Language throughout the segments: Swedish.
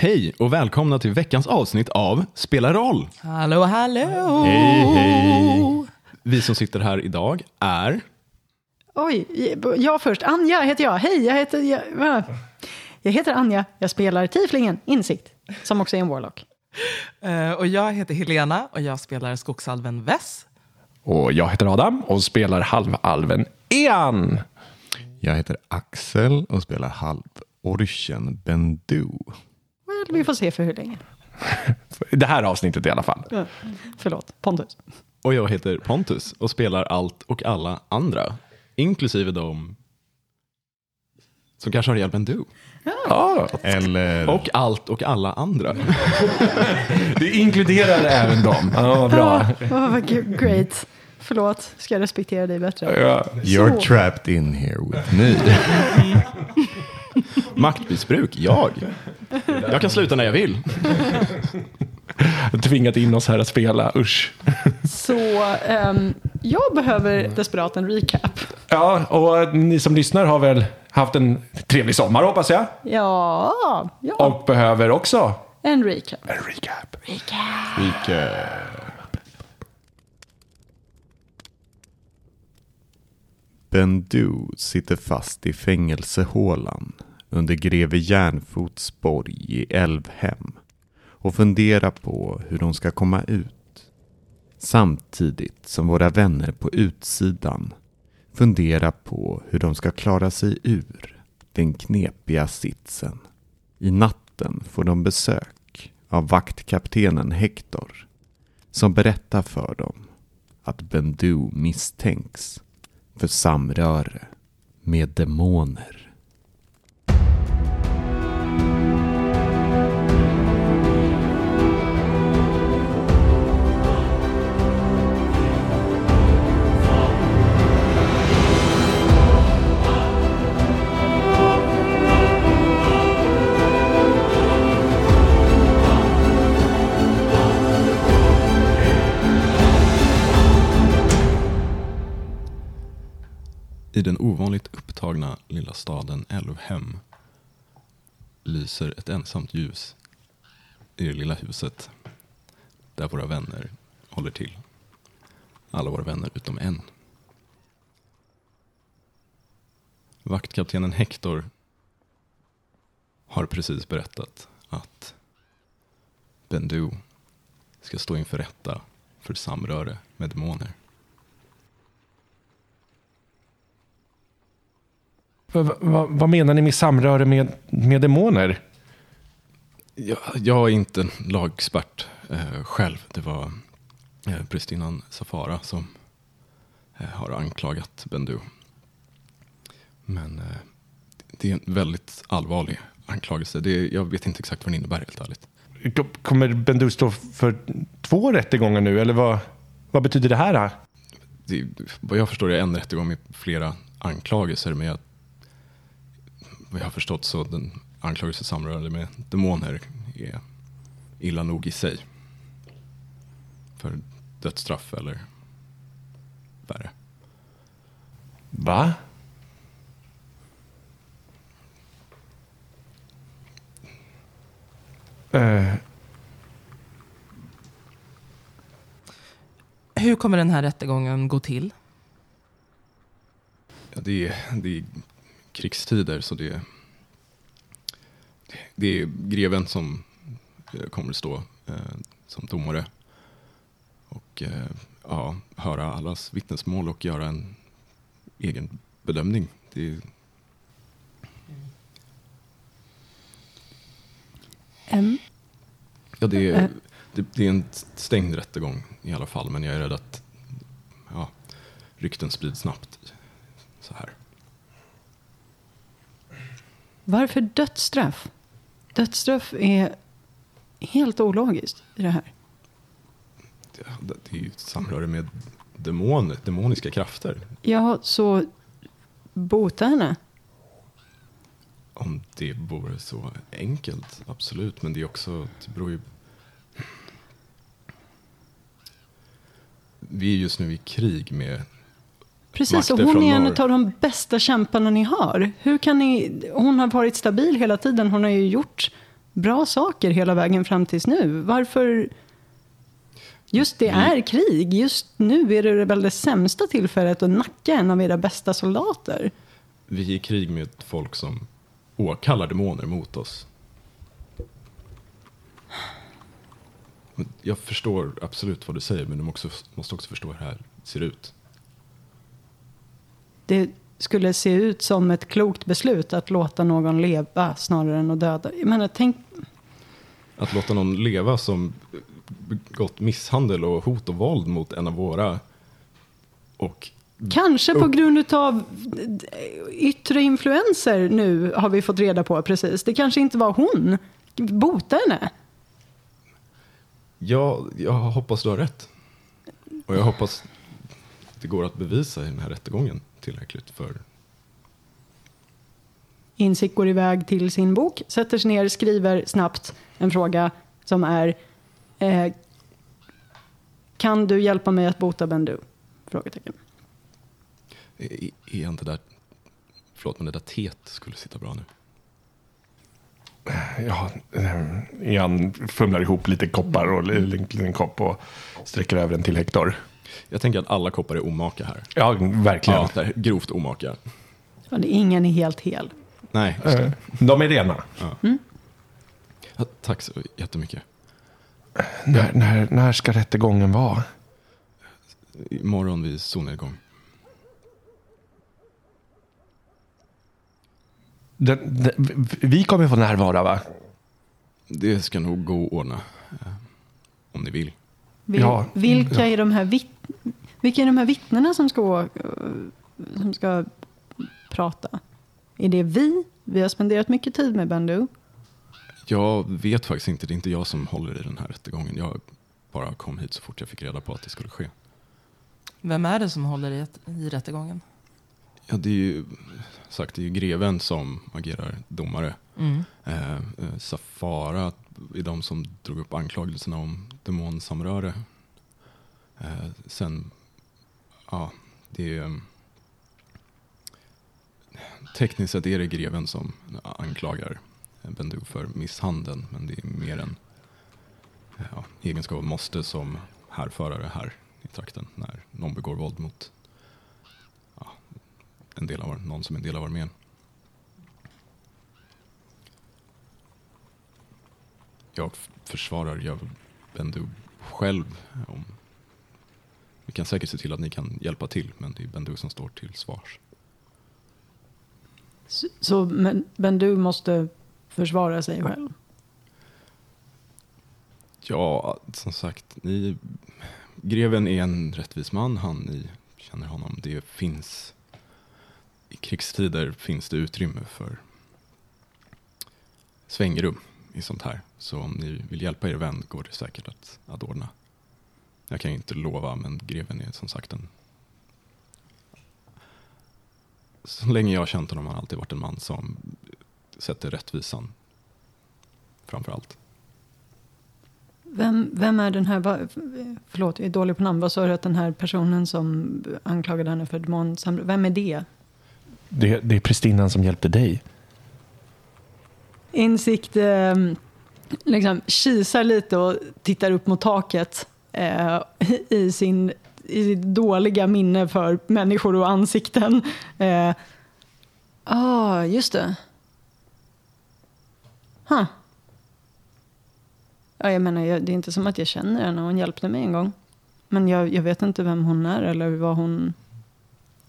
Hej och välkomna till veckans avsnitt av Spela roll. Hallå, hallå! Hej, hej. Vi som sitter här idag är... Oj, jag först. Anja heter jag. Hej, jag heter, jag, jag heter Anja. Jag spelar Tieflingen, Insikt, som också är en Warlock. Eh, och jag heter Helena och jag spelar skogsalven Vess. Och jag heter Adam och spelar halvalven Ean. Jag heter Axel och spelar halvorchen Bendu. Vi får se för hur länge. Det här avsnittet i alla fall. Ja, förlåt, Pontus. Och jag heter Pontus och spelar allt och alla andra. Inklusive de som kanske har ihjäl Bendu. Ja, Eller Och allt och alla andra. det inkluderar även dem. Ja, bra. Oh, great. Förlåt, ska jag respektera dig bättre? Ja. You're Så. trapped in here with me. Maktmissbruk, jag. Jag kan sluta när jag vill. Tvingat in oss här att spela, usch. Så ehm, jag behöver desperat en recap. Ja, och ni som lyssnar har väl haft en trevlig sommar hoppas jag. Ja, ja. Och behöver också en recap. en recap. Vilka... Bendu sitter fast i fängelsehålan under greve Järnfots borg i Älvhem och funderar på hur de ska komma ut. Samtidigt som våra vänner på utsidan funderar på hur de ska klara sig ur den knepiga sitsen. I natten får de besök av vaktkaptenen Hector som berättar för dem att Bendu misstänks för samröre med demoner. I den ovanligt upptagna lilla staden Älvhem lyser ett ensamt ljus i det lilla huset där våra vänner håller till. Alla våra vänner utom en. Vaktkaptenen Hector har precis berättat att Bendu ska stå inför rätta för samröre med demoner. Va, va, vad menar ni med samröre med, med demoner? Jag, jag är inte en lagexpert eh, själv. Det var eh, prästinnan Safara som eh, har anklagat Bendu. Men eh, det är en väldigt allvarlig anklagelse. Det, jag vet inte exakt vad den innebär helt ärligt. Kommer Bendu stå för två rättegångar nu? Eller vad, vad betyder det här? Det, vad jag förstår är en rättegång med flera anklagelser. Men jag, vad jag har förstått så den anklagelse samrörande med demoner är illa nog i sig. För dödsstraff eller värre. Va? Eh, Hur kommer den här rättegången gå till? Ja, det, är, det är krigstider så det, det, är greven som eh, kommer att stå eh, som domare. Och eh, ja, höra allas vittnesmål och göra en egen bedömning. Det, är- Em, ja, det, är, det, det är en stängd rättegång i alla fall. Men jag är rädd att ja, rykten sprids snabbt. Så här. Varför dödsstraff? Dödsstraff är helt ologiskt i det här. Det, det är ju ett samröre med demoner, demoniska krafter. Ja, så bota henne. Om det vore så enkelt, absolut. Men det är också, det beror ju... Vi är just nu i krig med Precis, och hon är en norr. av de bästa kämparna ni har. Hur kan ni, hon har varit stabil hela tiden. Hon har ju gjort bra saker hela vägen fram tills nu. Varför... Just det är krig. Just nu är det väl det sämsta tillfället att nacka en av era bästa soldater. Vi är i krig med ett folk som åkallar demoner mot oss. Jag förstår absolut vad du säger, men du måste också förstå hur det här ser ut. Det skulle se ut som ett klokt beslut att låta någon leva snarare än att döda. Jag menar, tänk... Att låta någon leva som begått misshandel och hot och våld mot en av våra och Kanske på grund av yttre influenser nu har vi fått reda på precis. Det kanske inte var hon. Bota henne. Ja, jag hoppas du har rätt. Och jag hoppas det går att bevisa i den här rättegången tillräckligt för... Insikt går iväg till sin bok, sätter sig ner, skriver snabbt en fråga som är eh, Kan du hjälpa mig att bota Bendu? Frågetecken. Är är inte där... Förlåt, men det där teet skulle sitta bra nu. Ja, eh, Ian fumlar ihop lite koppar och en liten kopp och sträcker över den till Hector. Jag tänker att alla koppar är omaka här. Ja, verkligen. Ja, det är grovt omaka. Ja, det- Ingen är helt hel. Nej, just det. Eh, De är rena. Ja, tack så jättemycket. När, när, när ska rättegången vara? Imorgon vid solnedgång. Den, den, vi kommer få närvara va? Det ska nog gå att ordna. eh, Om ni vill. Vil, Ja. vilka, är de här vitt, vilka är de här vittnena som ska, eh, som ska prata? Är det vi? Vi har spenderat mycket tid med Bendu. Jag vet faktiskt inte, det är inte jag som håller i den här rättegången. Jag bara kom hit så fort jag fick reda på att det skulle ske. Vem är det som håller i, rättegången? Ja, det är ju sagt, det är ju greven som agerar domare. Mm. Eh, eh, Safara är de som drog upp anklagelserna om demonsamröre. Eh, sen, ja, det är... Eh, tekniskt sett är det greven som anklagar Bendu för misshandeln, men det är mer en eh, ja, egenskap av måste som härförare här i trakten när någon begår våld mot ja, en del av, någon som är en del av armén. Jag försvarar jag Bendu själv. Om, vi kan säkert se till att ni kan hjälpa till, men det är Bendu som står till svars. Så, så men Bendu måste försvara sig själv. Ja, som sagt, ni, greven är en rättvis man, han, ni känner honom. Det finns, i krigstider finns det utrymme för svängrum i sånt här. Så om ni vill hjälpa er vän går det säkert att, att ordna. Jag kan ju inte lova, men greven är som sagt en... Så länge jag har känt honom har han alltid varit en man som sätter rättvisan framför allt. Vem, vem är den här, förlåt jag är dålig på namn, vad sa du att den här personen som anklagade henne för demonsamröre, vem är det? Det, det är prästinnan som hjälpte dig. Insikt eh, liksom kisar lite och tittar upp mot taket eh, i sin i sitt dåliga minne för människor och ansikten. Ja, eh, ah, just det. Huh. Ja, jag menar, jag, det är inte som att jag känner henne. Hon hjälpte mig en gång. Men jag, jag vet inte vem hon är eller vad hon...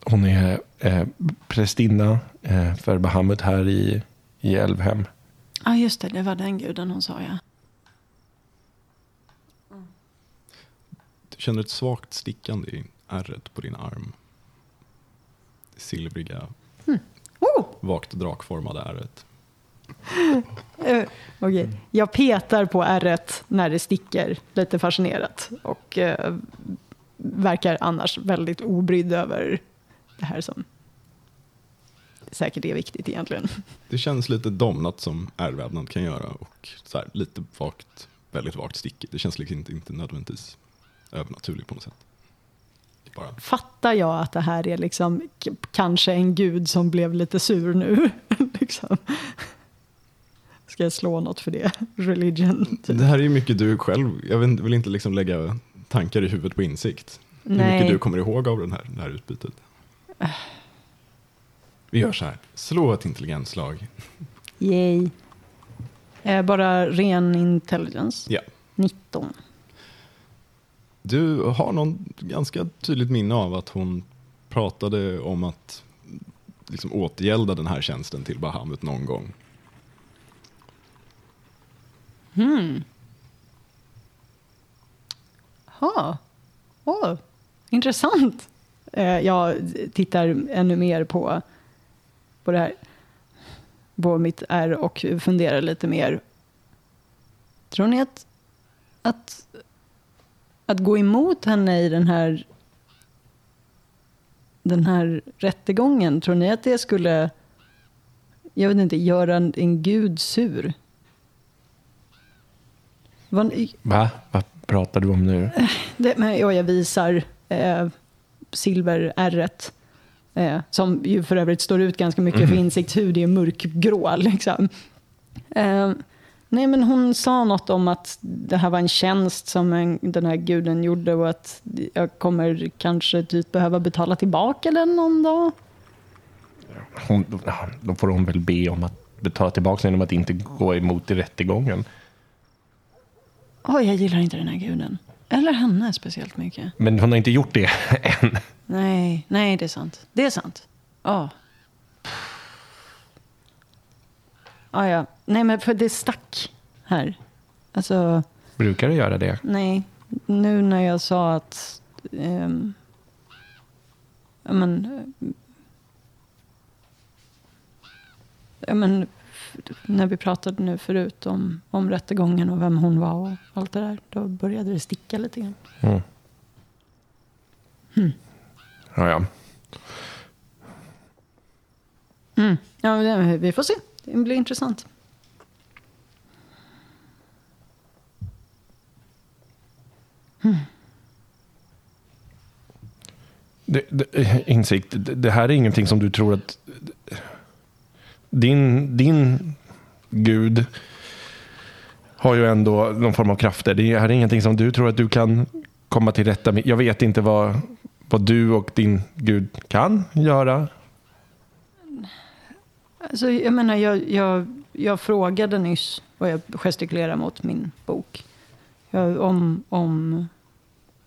Hon är eh, prästinna eh, för Bahamut här i, i Älvhem. Ja, ah, just det. Det var den guden hon sa, ja. Du känner ett svagt stickande i ärret på din arm. Det silvriga, Oh! vagt drakformade ärret. Eh, Okej. Jag petar på ärret när det sticker, lite fascinerat. Och eh, verkar annars väldigt obrydd över det här som säkert är viktigt egentligen. Det känns lite domnat som ärrvävnad kan göra och så här, lite vagt, väldigt vagt stickigt. Det känns liksom inte, inte nödvändigtvis övernaturligt på något sätt. Bara, Fattar jag att det här är liksom kanske en gud som blev lite sur nu? liksom. Ska jag slå något för det? Religion? Typ. Det här är ju mycket du själv, jag vill, vill inte liksom lägga tankar i huvudet på insikt. Hur Nej. mycket du kommer ihåg av den här, det här utbytet. Vi gör så här, slå ett intelligensslag. Yay. Eh, bara ren intelligence. Ja. 19. Du har någon ganska tydligt minne av att hon pratade om att liksom återgälda den här tjänsten till Bahamut någon gång. Hmm. Ha. Åh, intressant. Eh, jag tittar ännu mer på, på det här. På mitt R och funderar lite mer. Tror ni att, att, att gå emot henne i den här, den här rättegången, tror ni att det skulle, jag vet inte, göra en, en gud sur? Vad, Va? Vad pratar du om nu? det, men, ja, jag visar eh, silverärret. Eh, som ju för övrigt står ut ganska mycket för insiktshud är mörkgrå. Liksom. Eh, nej, men hon sa något om att det här var en tjänst som en, den här guden gjorde och att jag kommer kanske typ behöva betala tillbaka den någon dag. Hon, då får hon väl be om att betala tillbaka genom att inte gå emot i rättegången. Oj, jag gillar inte den här guden. Eller henne speciellt mycket. Men hon har inte gjort det än. Nej, nej, det är sant. Det är sant. Ja. Ah, ja. Nej, men för det stack här. Alltså, Brukar du göra det? nej. Nu när jag sa att... ehm, ja, men... eh, Ja, men när vi pratade nu förut om, om rättegången och vem hon var och allt det där. Då började det sticka lite grann. Mm. Ja, ja. Mm. Ja, vi får se. Det blir intressant. Det, det, insikt, det, det här är ingenting som du tror att din, din gud har ju ändå någon form av krafter. Det här är ingenting som du tror att du kan komma till rätta med. Jag vet inte vad, vad du och din gud kan göra. Alltså, jag menar, jag, jag, jag frågade nyss, och jag gestikulerar mot min bok, jag, om, om,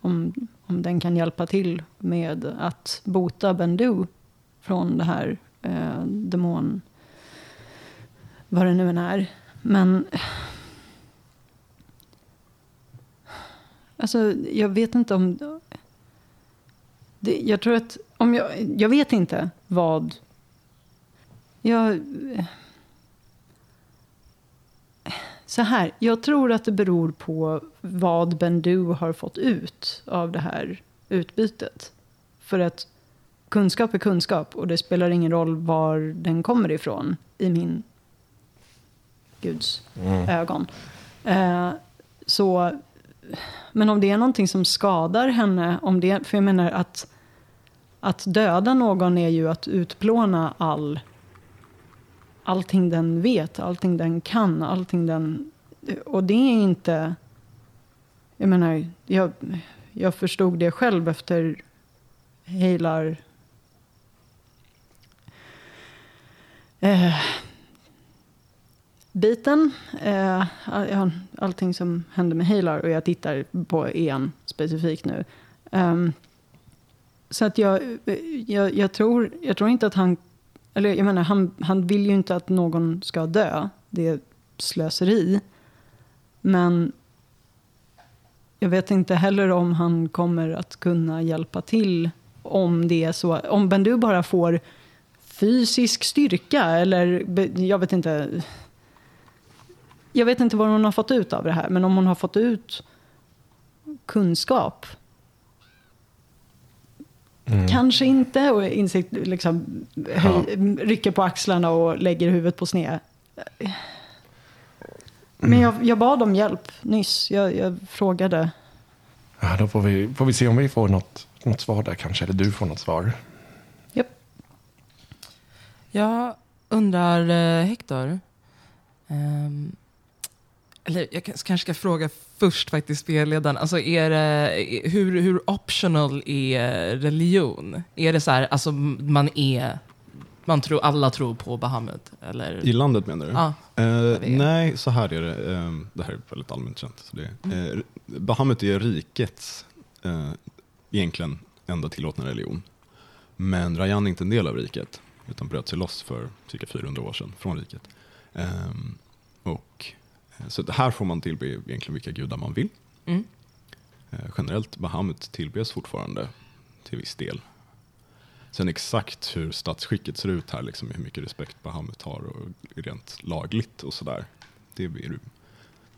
om, om den kan hjälpa till med att bota Bendu från det här eh, demon... Vad det nu än är. Men... Alltså, jag vet inte om... Det, jag tror att... Om jag, jag vet inte vad jag... Så här, jag tror att det beror på vad Bendu har fått ut av det här utbytet. För att kunskap är kunskap och det spelar ingen roll var den kommer ifrån i min guds ögon. Eh, så, men om det är någonting som skadar henne, om det, för jag menar att, att döda någon är ju att utplåna all allting den vet, allting den kan, allting den... Och det är inte... Jag menar, jag, jag förstod det själv efter Heilar... Eh, biten. Eh, all, allting som hände med Halar och jag tittar på en specifikt nu. Um, så att jag, jag, jag, tror, jag tror inte att han eller jag menar, han, han vill ju inte att någon ska dö. Det är slöseri. Men jag vet inte heller om han kommer att kunna hjälpa till om det är så. Om Bendu bara får fysisk styrka eller jag vet inte. Jag vet inte vad hon har fått ut av det här. Men om hon har fått ut kunskap Kanske inte. Och insikt liksom höj, rycker på axlarna och lägger huvudet på sned. Men jag, jag bad om hjälp nyss. Jag, jag frågade. Ja, då får vi, får vi se om vi får något, något svar där kanske. Eller du får något svar. Japp. Jag undrar, eh, Hector. Ehm, eller jag kanske ska fråga först faktiskt spelledaren. Alltså är det, hur, hur optional är religion? Är det så här, alltså man är, man tror, alla tror på Bahamut? Eller? I landet menar du? Ja. Eh, nej, så här är det. Eh, det här är väldigt allmänt känt. Så det, eh, Bahamut är rikets eh, egentligen enda tillåtna religion. Men Rajan är inte en del av riket, utan bröt sig loss för cirka 400 år sedan från riket. Eh, så det här får man tillbe egentligen vilka gudar man vill. Mm. Eh, generellt Bahamut tillbes fortfarande till viss del. Sen exakt hur statsskicket ser ut här, liksom, hur mycket respekt Bahamut har och rent lagligt och sådär. Det blir du.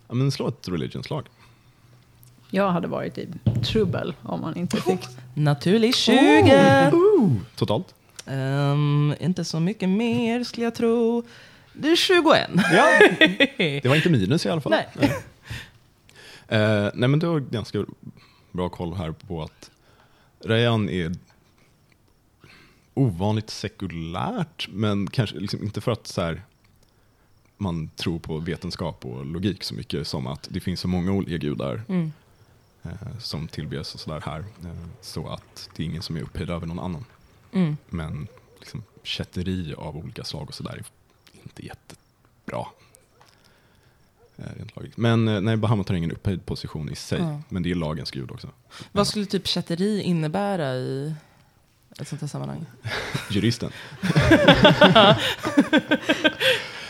Ja, men slå ett religion-slag. Jag hade varit i trubbel om man inte fick. Naturlig 20! Totalt? Ehm, inte så mycket mer skulle jag tro. Det är 21. Ja. Det var inte minus i alla fall. Nej. Eh, nej men du har ganska bra koll här på att Rayan är ovanligt sekulärt, men kanske liksom inte för att så här, man tror på vetenskap och logik så mycket som att det finns så många olika gudar Mm. eh, som tillbes och sådär här. Eh, så att det är ingen som är upphöjd över någon annan. Mm. Men liksom, kätteri av olika slag och sådär är inte jättebra. Eh. Men eh, nej, Bahamut har ingen upphöjd position i sig. Ja. Men det är lagens gud också. Vad skulle typ kätteri innebära i ett sånt här sammanhang? Juristen.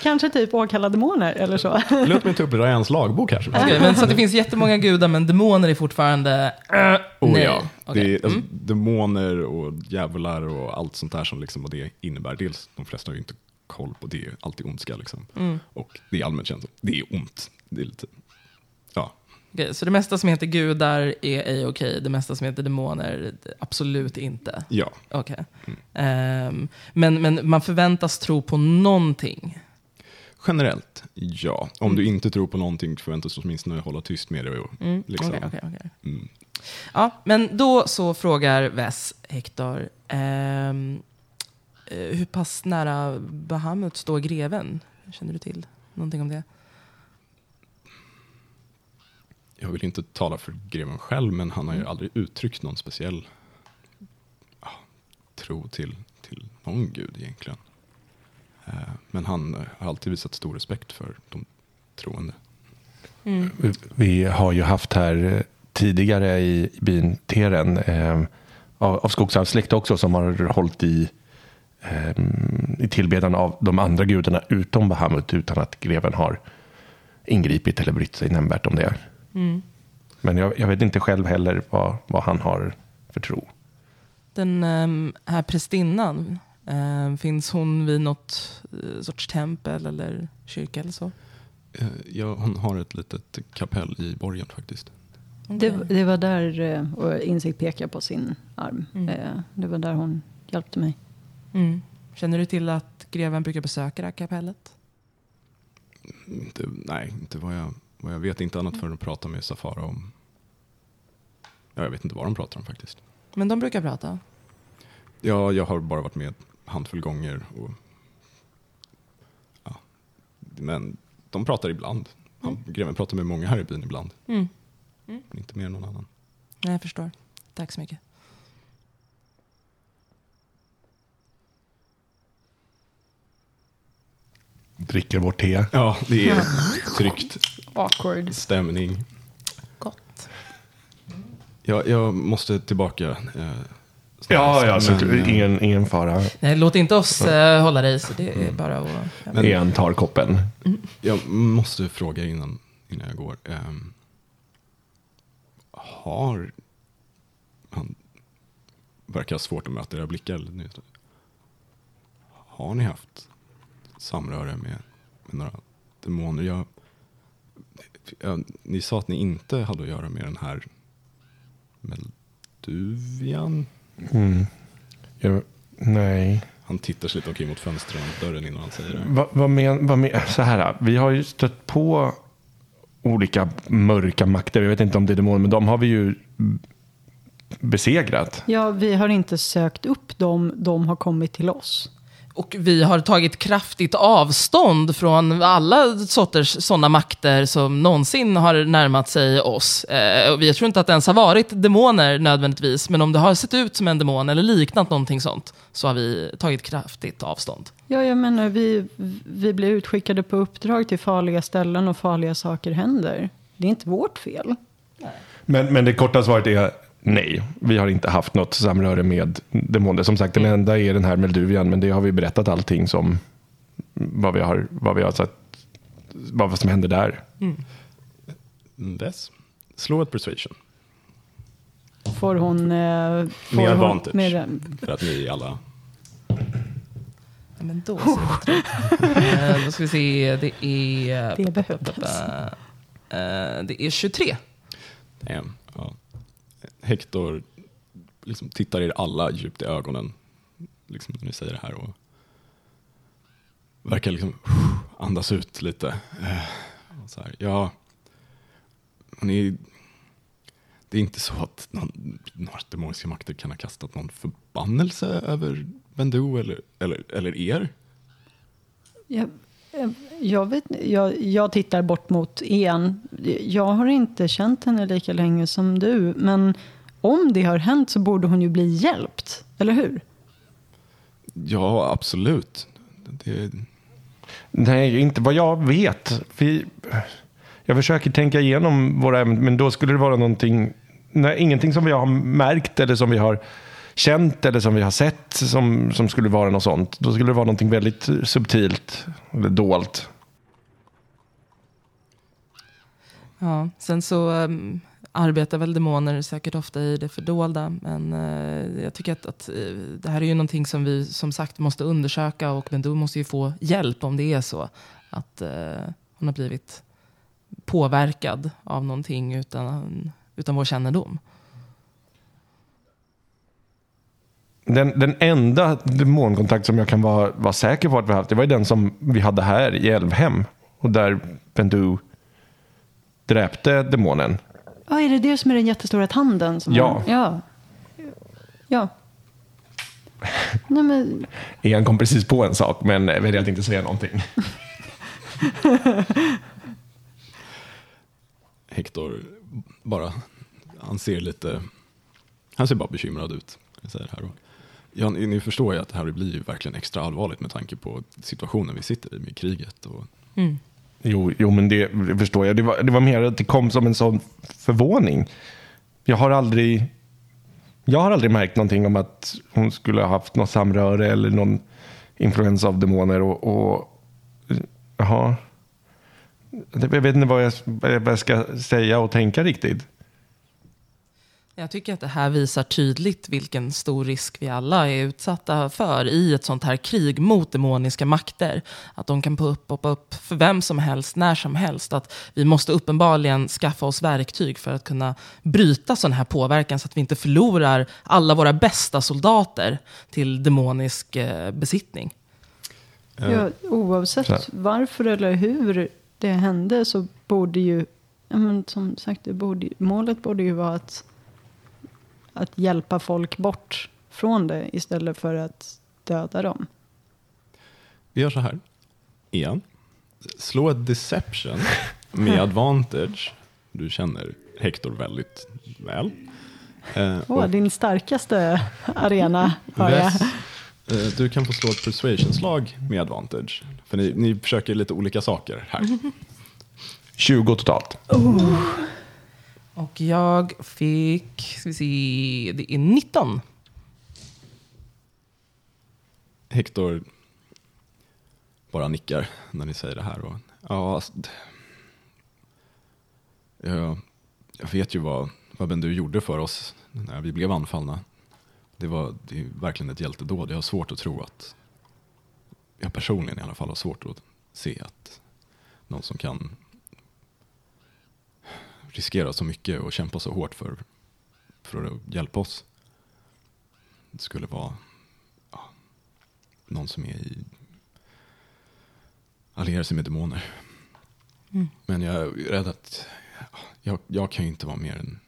Kanske typ åkalla demoner eller så. Låt mig ta upp Ryans lagbok här. Okej, men så att det finns jättemånga gudar, men demoner är fortfarande... äh, Oh, nej. ja. Okej. Det är, alltså, Mm. Demoner och djävular och allt sånt där som liksom, vad det innebär. Dels, de flesta har ju inte koll på det, är alltid ondska liksom. Mm. Och det är allmänt känt, det är ont. Det är lite, ja. Okej, så det mesta som heter gudar är ej okej, det mesta som heter demoner absolut inte. ja. Okej. Ehm, men, men man förväntas tro på någonting. Generellt, ja. Om du inte tror på någonting förväntas du åtminstone hålla tyst med det. Och, Mm. liksom. Mm. Ja, men då så frågar Vess Hector, eh, hur pass nära Bahamut står greven? Känner du till någonting om det? Jag vill inte tala för greven själv, men han har ju Mm. aldrig uttryckt någon speciell ja, tro till, till någon gud egentligen. Eh, Men han eh, har alltid visat stor respekt för de troende. Mm. Vi har ju haft här eh, tidigare i byn Teren eh, av, av skogsarvssläkt också som har hållit i, eh, i tillbedjan av de andra gudarna utom Bahamut utan att greven har ingripit eller brytt sig nämnvärt om det. Mm. Men jag, jag vet inte själv heller vad, vad han har för tro. Den ehm, här prästinnan, ehm, finns hon vid något eh, sorts tempel eller kyrka eller så? Eh, Ja, hon har ett litet kapell i borgen faktiskt. Det, det var där, eh, och Insikt pekar på sin arm. Mm. Det var där hon hjälpte mig. Mm. Känner du till att greven brukar besöka det här kapellet? Inte, nej, inte vad jag, vad jag vet. Inte annat för att prata med Safara om... Ja, jag vet inte vad de pratar om faktiskt. Men de brukar prata. Ja, jag har bara varit med en handfull gånger. Och, ja, men de pratar ibland. Han, Greven pratar med många här i byn ibland. Mm. Men inte mer än någon annan. Nej, jag förstår. Tack så mycket. Dricker vårt te. Ja, det är tryggt. Awkward. Stämning. Gott. Jag, jag måste tillbaka. Eh. Ja, ja så Men, eh, ingen, ingen fara. Nej, låt inte oss eh, hålla dig, så det är bara att... Men- En tar koppen. Jag måste fråga innan, innan jag går. Ehm, har han verkar ha svårt att möta era blickar. Har ni haft samröre med, med några demoner? Jag, ja, ni sa att ni inte hade att göra med den här Melduvian. Mm. Ja, nej. Han tittar sig lite omkring mot fönstret och dörren innan han säger det. Vad, vad men, vad men, så här, vi har ju stött på olika mörka makter. Jag vet inte om det är demoner, men de har vi ju besegrat. Ja, vi har inte sökt upp dem, de har kommit till oss. Och vi har tagit kraftigt avstånd från alla sorters sådana makter som någonsin har närmat sig oss. Eh, och vi tror inte att det ens har varit demoner nödvändigtvis, men om det har sett ut som en demon eller liknat någonting sånt, så har vi tagit kraftigt avstånd. Ja, jag menar, vi, vi blir utskickade på uppdrag till farliga ställen och farliga saker händer. Det är inte vårt fel. Men, men det korta svaret är nej. Vi har inte haft något samröre med demoner. Som sagt, den enda är den här Melduvian, men det har vi berättat allting som vad vi har, vad vi har sett, vad som händer där. Dess. Slå ett persuasion. Får hon... Eh, får Med hon, advantage. Med, För att ni alla... Men då ut. Eh, Då ska vi se, det är... det behövdes. Eh, Det är 23. Damn. Hector liksom tittar er alla djupt i ögonen liksom, när ni säger det här och verkar liksom andas ut lite. Eh, så här, ja, ni, det är inte så att någon, några demoniska makter kan ha kastat någon förbannelse över Bendu eller, eller, eller er. Jag, eh, jag, vet, jag, jag tittar bort mot en. Jag har inte känt henne lika länge som du. Men om det har hänt så borde hon ju bli hjälpt. Eller hur? Ja, absolut. Det, Nej, inte vad jag vet. Vi, jag försöker tänka igenom våra ämnen, men då skulle det vara någonting, nej, ingenting som vi har märkt eller som vi har känt eller som vi har sett som, som skulle vara något sånt. Då skulle det vara någonting väldigt subtilt eller dolt. Ja, sen så um, arbetar väl demoner säkert ofta i det fördolda. Men eh, jag tycker att, att eh, det här är ju någonting som vi som sagt måste undersöka och Bendu måste ju få hjälp om det är så att eh, hon har blivit påverkad av någonting utan, utan vår kännedom. Den, den enda demonkontakt som jag kan vara, vara säker på att vi har haft, det var ju den som vi hade här i Älvhem. Och där Bendu dräpte demonen. Ja, är det det som är den jättestora tanden? Som Ja. Har, ja. Ja. Nej, men, Ian kom precis på en sak, men väljer att inte säga någonting. Hector bara, han ser lite, han ser bara bekymrad ut. Jag säger här. Och, ja, ni, ni förstår ju att det här blir ju verkligen extra allvarligt med tanke på situationen vi sitter i med kriget. Och, Jo, jo men det, det förstår jag. Det var, det var mer att det kom som en sån förvåning. Jag har aldrig jag har aldrig märkt någonting om att hon skulle ha haft något samröre eller någon influens av demoner. Och, och, jaha. Jag vet inte vad jag, vad jag ska säga och tänka riktigt. Jag tycker att det här visar tydligt vilken stor risk vi alla är utsatta för i ett sånt här krig mot demoniska makter. Att de kan poppa upp för vem som helst, när som helst. Att vi måste uppenbarligen skaffa oss verktyg för att kunna bryta sån här påverkan så att vi inte förlorar alla våra bästa soldater till demonisk eh, besittning. eh, ja, oavsett Så här. varför eller hur det hände så borde ju, ja, men som sagt, det borde, målet borde ju vara att, att hjälpa folk bort från det istället för att döda dem. Vi gör så här. Ian, slå ett deception med advantage. Du känner Hector väldigt väl. Eh, Åh, och din starkaste arena, hör jag. Eh, du kan få slå ett persuasion-slag med advantage. För ni, ni försöker lite olika saker här. 20 totalt. Och jag fick, ska vi se, det är 19. Hector bara nickar när ni säger det här. Och, ja, alltså, jag, jag vet ju vad, vad Bendu gjorde för oss när vi blev anfallna. Det var det är verkligen ett hjältedåd. Jag har svårt att tro att, jag personligen i alla fall har svårt att se att någon som kan riskera så mycket och kämpa så hårt för, för att hjälpa oss det skulle vara ja, någon som är i allierar sig med demoner. Men jag är rädd att jag, jag kan ju inte vara mer än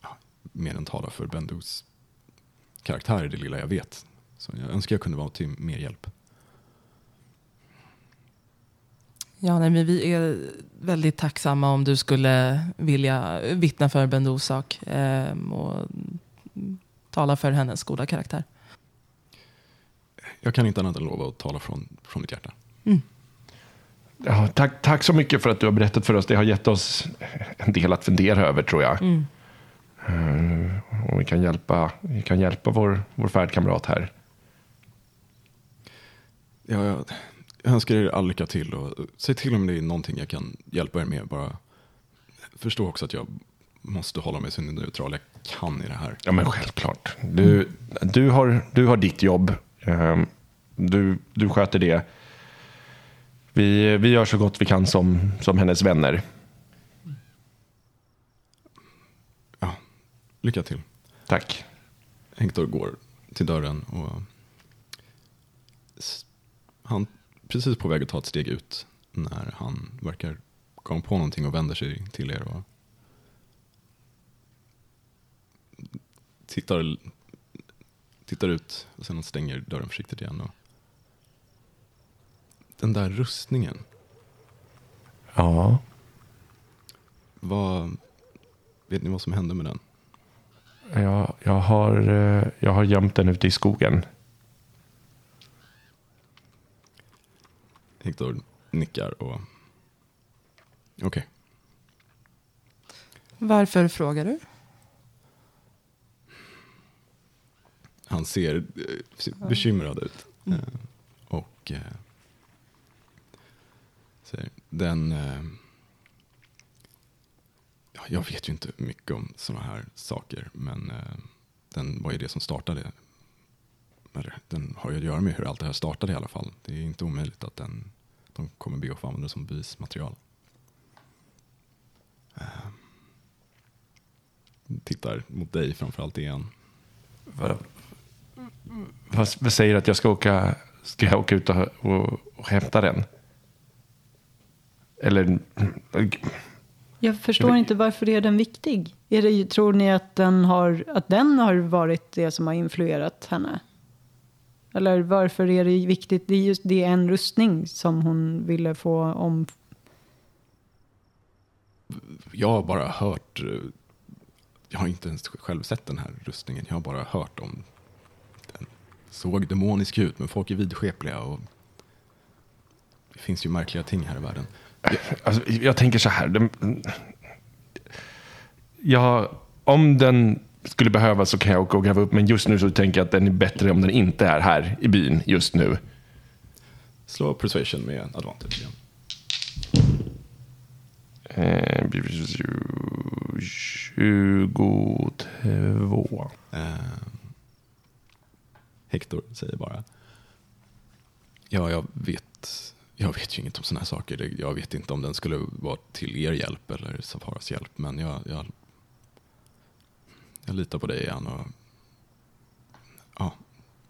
ja, mer än tala för Bendus karaktär i det lilla jag vet. Så jag önskar jag kunde vara till mer hjälp. Ja, nej, men vi är väldigt tacksamma om du skulle vilja vittna för Bendos sak eh, och tala för hennes goda karaktär. Jag kan inte annat än lova att tala från, från mitt hjärta. Ja, tack, tack så mycket för att du har berättat för oss. Det har gett oss en del att fundera över tror jag. Mm. Eh, och vi kan hjälpa, vi kan hjälpa vår, vår färdkamrat här. Ja, jag, jag önskar er all lycka till och säg till om det är någonting jag kan hjälpa er med. Bara förstå också att jag måste hålla mig så neutral jag kan i det här. Ja, men självklart. Du, du, har, du har ditt jobb. Eh, Du, du sköter det. Vi, vi gör så gott vi kan som, som hennes vänner. Ja, lycka till. Tack. Hector går till dörren och han precis på väg att ta ett steg ut när han verkar komma på någonting och vänder sig till er och tittar, tittar ut och sen stänger dörren försiktigt igen. Och den där rustningen, Ja. vad, vet ni vad som hände med den? Jag, jag, har, eh, jag har gömt den ute i skogen. Hector nickar och okej. Varför frågar du? Han ser, eh, bekymrad ut. Eh, och eh, säger, den... Eh, ja, jag vet ju inte mycket om sådana här saker, men eh, den var ju det som startade. Eller, den har ju att göra med hur allt det här startade i alla fall. Det är inte omöjligt att den, de kommer be att få använda det som bevismaterial. Eh, tittar mot dig framförallt igen. Vad, vad, vad säger att jag ska åka, ska jag åka ut och, och, och hämta den? Eller... Jag förstår inte varför är den viktig? Är det, tror ni att den, har, att den har varit det som har influerat henne? Eller varför är det viktigt? Det är just det är en rustning som hon ville få om. jag har bara hört, eh, jag har inte ens själv sett den här rustningen, jag har bara hört om den. Såg demonisk ut, men folk är vidskepliga och det finns ju märkliga ting här i världen. Alltså, jag tänker så här. Den, jag, om den skulle behövas så kan jag åka och gräva upp. Men just nu så tänker jag att den är bättre om den inte är här i byn just nu. Slå persuasion med advantage igen. Eh, 22. Eh, Hector säger bara, ja jag vet, jag vet ju inget om sådana här saker. Jag vet inte om den skulle vara till er hjälp eller Safaras hjälp, men jag, jag, jag litar på dig igen och ja,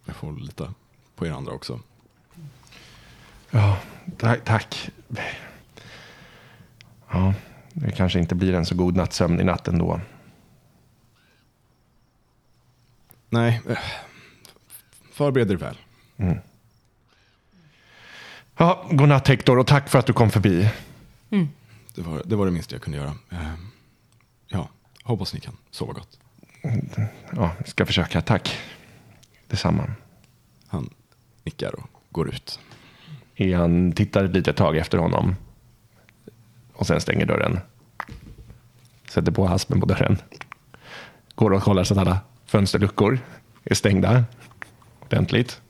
jag får lita på er andra också. Ja, tack. tack. Ja, det kanske inte blir en så god nattsömn i natt ändå. Nej, eh, förbered er väl. Ja, godnatt Hector och tack för att du kom förbi. Det var det, var det minsta jag kunde göra. Eh, Ja, hoppas ni kan sova gott. Ja, ska försöka. Tack. Detsamma. Han nickar och går ut. Ian tittar ett litet tag efter honom. Och sen stänger dörren. Sätter på haspen på dörren. Går och kollar så att alla fönsterluckor är stängda ordentligt.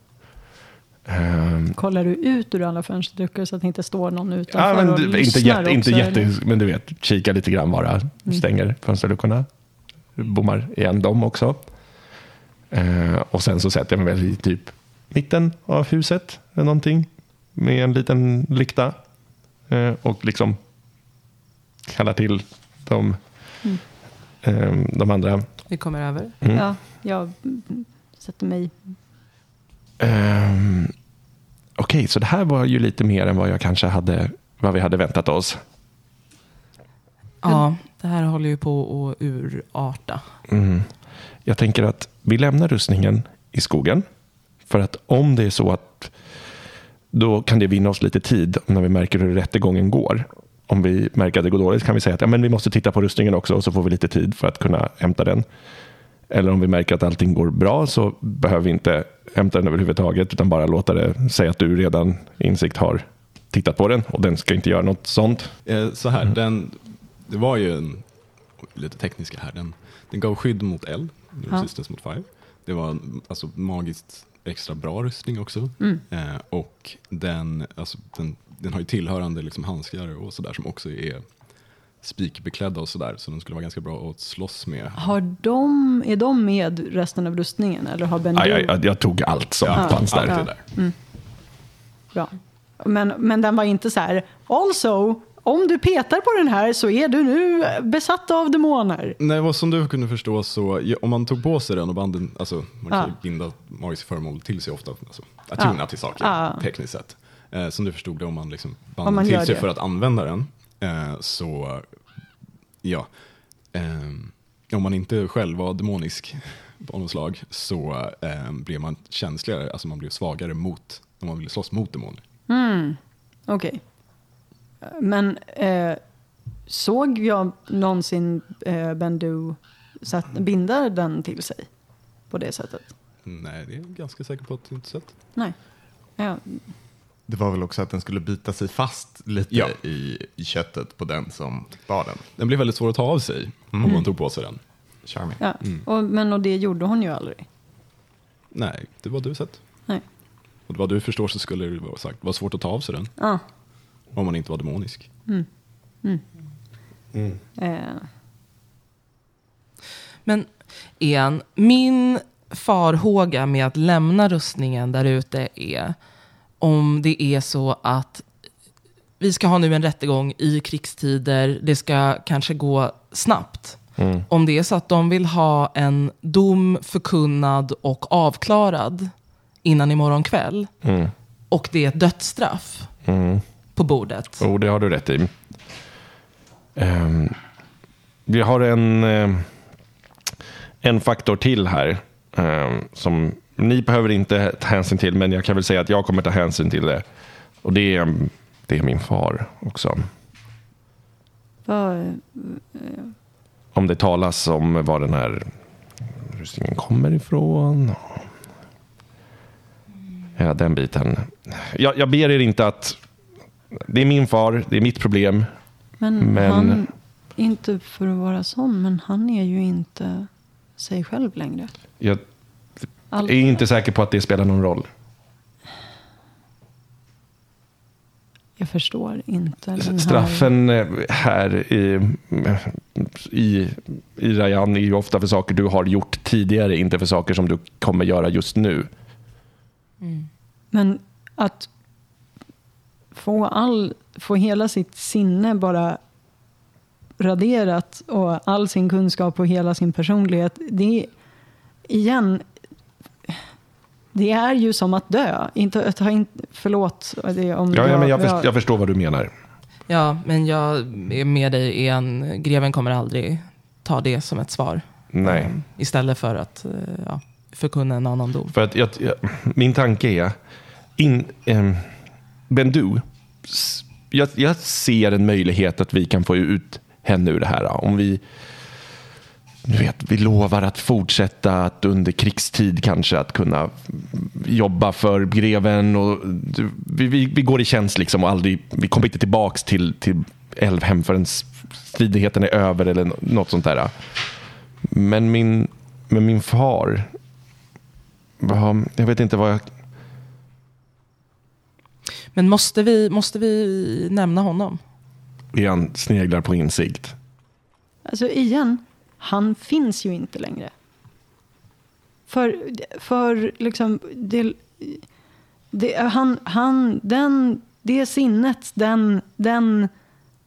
Ehm, Kollar du ut ur alla fönsterluckor så att det inte står någon utanför ja, men, och inte lyssnar jätte, inte också, jätte, eller? men du vet, kika lite grann bara. Stänger fönsterluckorna. Bommar igen dem också. Eh, och sen så sätter jag mig väl i typ mitten av huset eller någonting. Med en liten lykta. Eh, och liksom kallar till de, eh, de andra. Vi kommer över. Ja, jag mm, sätter mig. Ehm, Okej, så det här var ju lite mer än vad jag kanske hade, vad vi hade väntat oss. Ja, det här håller ju på att urarta. Mm. Jag tänker att vi lämnar rustningen i skogen. För att om det är så att då kan det vinna oss lite tid när vi märker hur rättegången går. Om vi märker att det går dåligt kan vi säga att ja, men vi måste titta på rustningen också och så får vi lite tid för att kunna hämta den. Eller om vi märker att allting går bra så behöver vi inte hämta den överhuvudtaget utan bara låta det säga att du redan insikt har tittat på den och den ska inte göra något sånt. Eh, så här, den, det var ju en, lite tekniska här. Den, den gav skydd mot eld, resistance mot fire. Det var alltså, magiskt extra bra rustning också. Mm. Eh, och den, alltså, den, den har ju tillhörande liksom, handskar och sådär som också är spikbeklädda och sådär. Så den skulle vara ganska bra att slåss med. Har de, är de med resten av rustningen? Eller har Ben Aj, aj, aj, jag tog allt som Ja, fanns där. allt är där. Bra. Men, men den var inte så här, also, om du petar på den här så är du nu besatt av demoner. Nej, vad som du kunde förstå så, om man tog på sig den och banden, alltså man kan ju binda magiska föremål till sig ofta, alltså attuna Ja. till saker Ja. tekniskt sett. Eh, som du förstod det, om man liksom band man till sig det. för att använda den, eh, så ja, eh, om man inte själv var demonisk på något slag så eh, blev man känsligare, alltså man blev svagare mot, om man ville slåss mot demoner. Mm. Okej. Men eh, såg jag någonsin eh, Ben Due satt, binda den till sig på det sättet? Nej, det är jag ganska säker på att du inte sett. Nej. Ja, Det var väl också att den skulle bita sig fast lite Ja. i, i köttet på den som bar den. Den blev väldigt svår att ta av sig Mm. om man tog på sig den. Charming. ja. Mm. Och, men och det gjorde hon ju aldrig. Nej, det var du sett. Nej. Och vad du förstår så skulle det vara sagt, vara svårt att ta av sig den Ja. Om man inte var demonisk. Eh, Men igen, min farhåga med att lämna rustningen där ute är om det är så att vi ska ha nu en rättegång i krigstider, det ska kanske gå snabbt. Mm. Om det är så att de vill ha en dom förkunnad och avklarad innan imorgon kväll Mm. och det är ett dödsstraff Mm. På bordet. Jo, det har du rätt i. Ehm, vi har en, eh, en faktor till här ehm, som ni behöver inte ta hänsyn till, men jag kan väl säga att jag kommer ta hänsyn till det. Och det är, det är min far också. vad, Om det talas om var den här rustningen kommer ifrån. Ja, den biten. Jag, jag ber er inte att... Det är min far, det är mitt problem. men, Men- han, inte för att vara sån, men han är ju inte sig själv längre. Jag Allt, är inte säker på att det spelar någon roll. Jag förstår inte här... Straffen eh, här i, i, i Rayan är ju ofta för saker du har gjort tidigare, inte för saker som du kommer göra just nu. Men att få, all, få hela sitt sinne bara raderat och all sin kunskap och hela sin personlighet. Det är, igen, det är ju som att dö. Inte, ta in, förlåt. Det, om Ja, ja, men jag, jag- jag förstår vad du menar. Ja, men jag är med dig igen. Greven kommer aldrig ta det som ett svar. Nej. Istället för att eh, ja, förkunna en annan dom. För att jag, jag, min tanke är, in, um, Bendu, jag, jag ser en möjlighet att vi kan få ut henne ur det här. Om vi, du vet, vi lovar att fortsätta att under krigstid kanske att kunna jobba för greven. Och, du- vi, vi, vi går i tjänst liksom och aldrig, vi kommer inte tillbaka till, till Älvhem förrän stridigheten är över eller något sånt där. Men min, men min far, jag vet inte vad jag... Men måste vi, måste vi nämna honom? Igen sneglar på insikt. Alltså igen, han finns ju inte längre. För, för liksom, det, det, han, han, den, det sinnet, den, den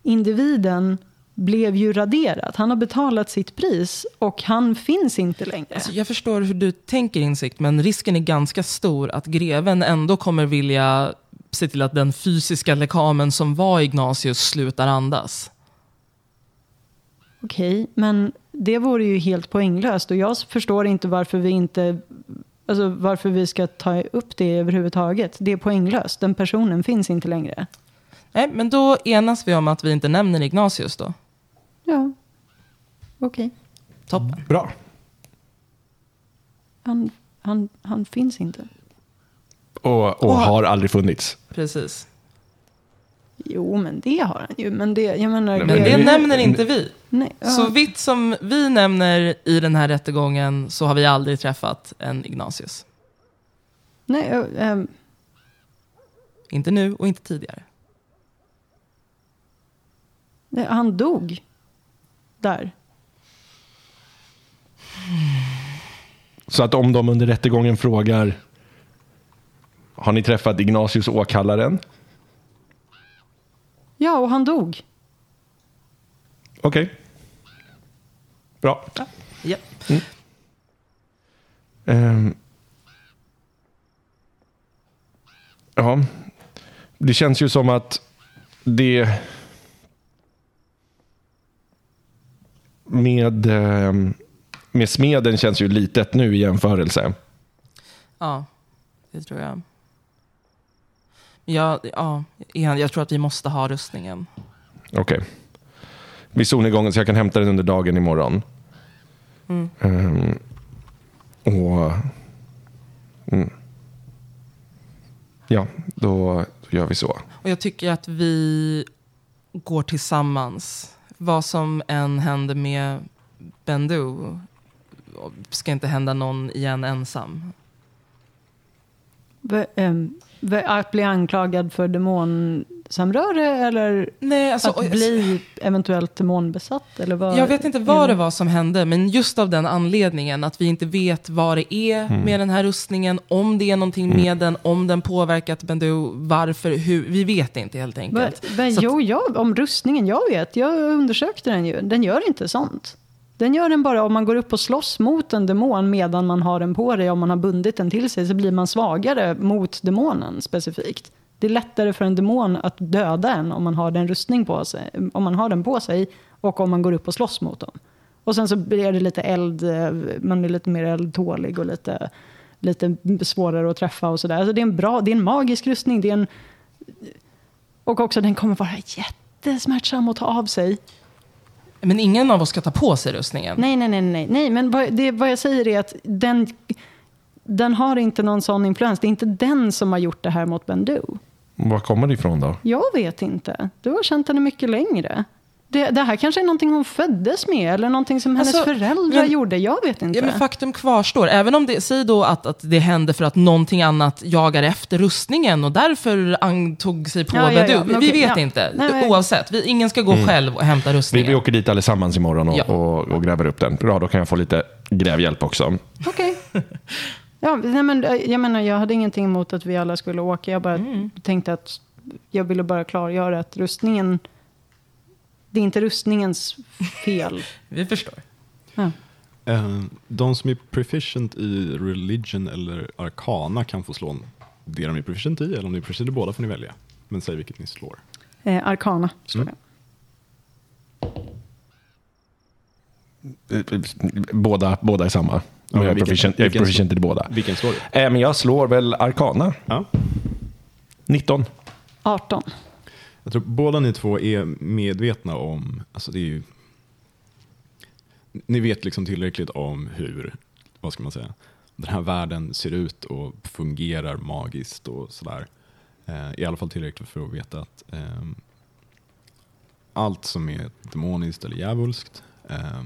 individen blev ju raderat. Han har betalat sitt pris och han finns inte längre. Alltså, jag förstår hur du tänker insikt, men risken är ganska stor att greven ändå kommer vilja se till att den fysiska lekamen som var Ignatius slutar andas. Okej, men det vore ju helt poänglöst och jag förstår inte varför vi inte... alltså, varför vi ska ta upp det överhuvudtaget. Det är poänglöst. Den personen finns inte längre. Nej, men då enas vi om att vi inte nämner Ignatius då. Ja, okej. Toppen. Bra. Han, han, han finns inte. Och, och har aldrig funnits. Precis. Jo, men det har han ju. Men det, jag menar... Men Men det, det vi- nämner inte vi. nej, ja. Så vitt som vi nämner i den här rättegången så har vi aldrig träffat en Ignatius. nej, ö, ehm, Inte nu och inte tidigare. nej, han dog där. Så att om de under rättegången frågar Har ni träffat Ignatius åkallaren? Ja, och han dog. Okej. Bra. Ja. Ehm. ja. Det känns ju som att det med, ehm, med smeden känns ju litet nu i jämförelse. ja, det tror jag. Ja, ja, igen, jag tror att vi måste ha rustningen. Okej. Vid solnedgången så jag kan hämta den under dagen imorgon. Mm. Ehm, och... Mm. Ja, då gör vi så. Och jag tycker att vi går tillsammans. Vad som än händer med Bendu ska inte hända någon igen ensam. V- ehm, v- att bli anklagad för demonsamröre eller Nej, alltså, att bli eventuellt demonbesatt? Eller vad? Jag vet inte Mm. vad det var som hände, men just av den anledningen att vi inte vet vad det är Mm. med den här rustningen, om det är någonting med den, om den påverkat Bendu, varför, hur. Vi vet inte helt enkelt. Så att- jo, jag, om rustningen, jag vet. Jag undersökte den ju. Den gör inte sånt. Den gör den bara om man går upp och slåss mot en demon medan man har den på dig. Om man har bundit den till sig så blir man svagare mot demonen specifikt. Det är lättare för en demon att döda en om man har den rustning på sig. Om man har den på sig och om man går upp och slåss mot dem. Och sen så blir det lite eld, eh, man är lite mer eldtålig och lite, lite svårare att träffa och sådär. Alltså det är en bra, det är en magisk rustning. Det är en, och också den kommer vara jättesmärtsam att ta av sig. Men ingen av oss ska ta på sig rustningen. Nej, nej, nej, nej. nej men vad, det, vad jag säger är att den, den har inte någon sån influens. Det är inte den som har gjort det här mot Bendu. Var kommer det ifrån då? Jag vet inte. Du har känt henne mycket längre. Det, det här kanske är någonting hon föddes med eller någonting som hennes Alltså, föräldrar men- gjorde. Jag vet inte. Ja, men faktum kvarstår. Även om det, säg då att, att det hände för att någonting annat jagar efter rustningen och därför antog sig på Ja, ja, ja, men Vi okej, vet ja. inte. Nej, men- Oavsett. Vi, ingen ska gå själv och hämta Vi, rustningen. vi åker dit allesammans imorgon och, Ja. och, och gräver upp den. Bra, då kan jag få lite grävhjälp också. Okej. Ja, nej, men, eh, jag menar, jag hade ingenting emot att vi alla skulle åka. Jag bara Mm. tänkte att jag ville bara klargöra att rustningen, det är inte rustningens fel. Vi förstår. Ja. Eh, de som är proficient i religion eller arkana kan få slå det de är proficient i, eller om ni är proficient i båda får ni välja. Men säg vilket ni slår. Eh, Arkana, står Mm. det. Båda, båda är samma. Ja, Men jag är vilken- proficient, jag är proficient i båda. Vilken slår du? Eh, men jag slår väl Arkana. Ja. 19. 18. Jag tror båda ni två är medvetna om, alltså det är ju, ni vet liksom tillräckligt om hur, vad ska man säga, den här världen ser ut och fungerar magiskt och sådär. Eh, I alla fall tillräckligt för att veta att eh, allt som är demoniskt eller djävulskt, eh,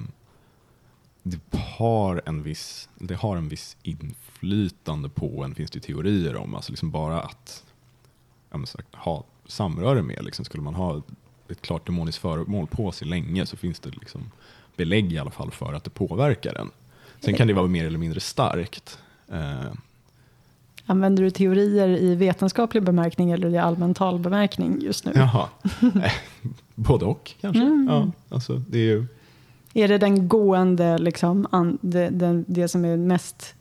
det har en viss, det har en viss inflytande på en, finns det teorier om. Alltså liksom bara att ja, men sagt, ha samröre med. Liksom. Skulle man ha ett klart demoniskt föremål på sig länge så finns det liksom belägg i alla fall för att det påverkar en. Sen kan det vara mer eller mindre starkt. Eh, Använder du teorier i vetenskaplig bemärkning eller i allmän talbemärkning just nu? jaha, Eh, både och kanske. Mm. Ja, alltså, det är ju, Är det den gående, liksom, an, det, den, det som är mest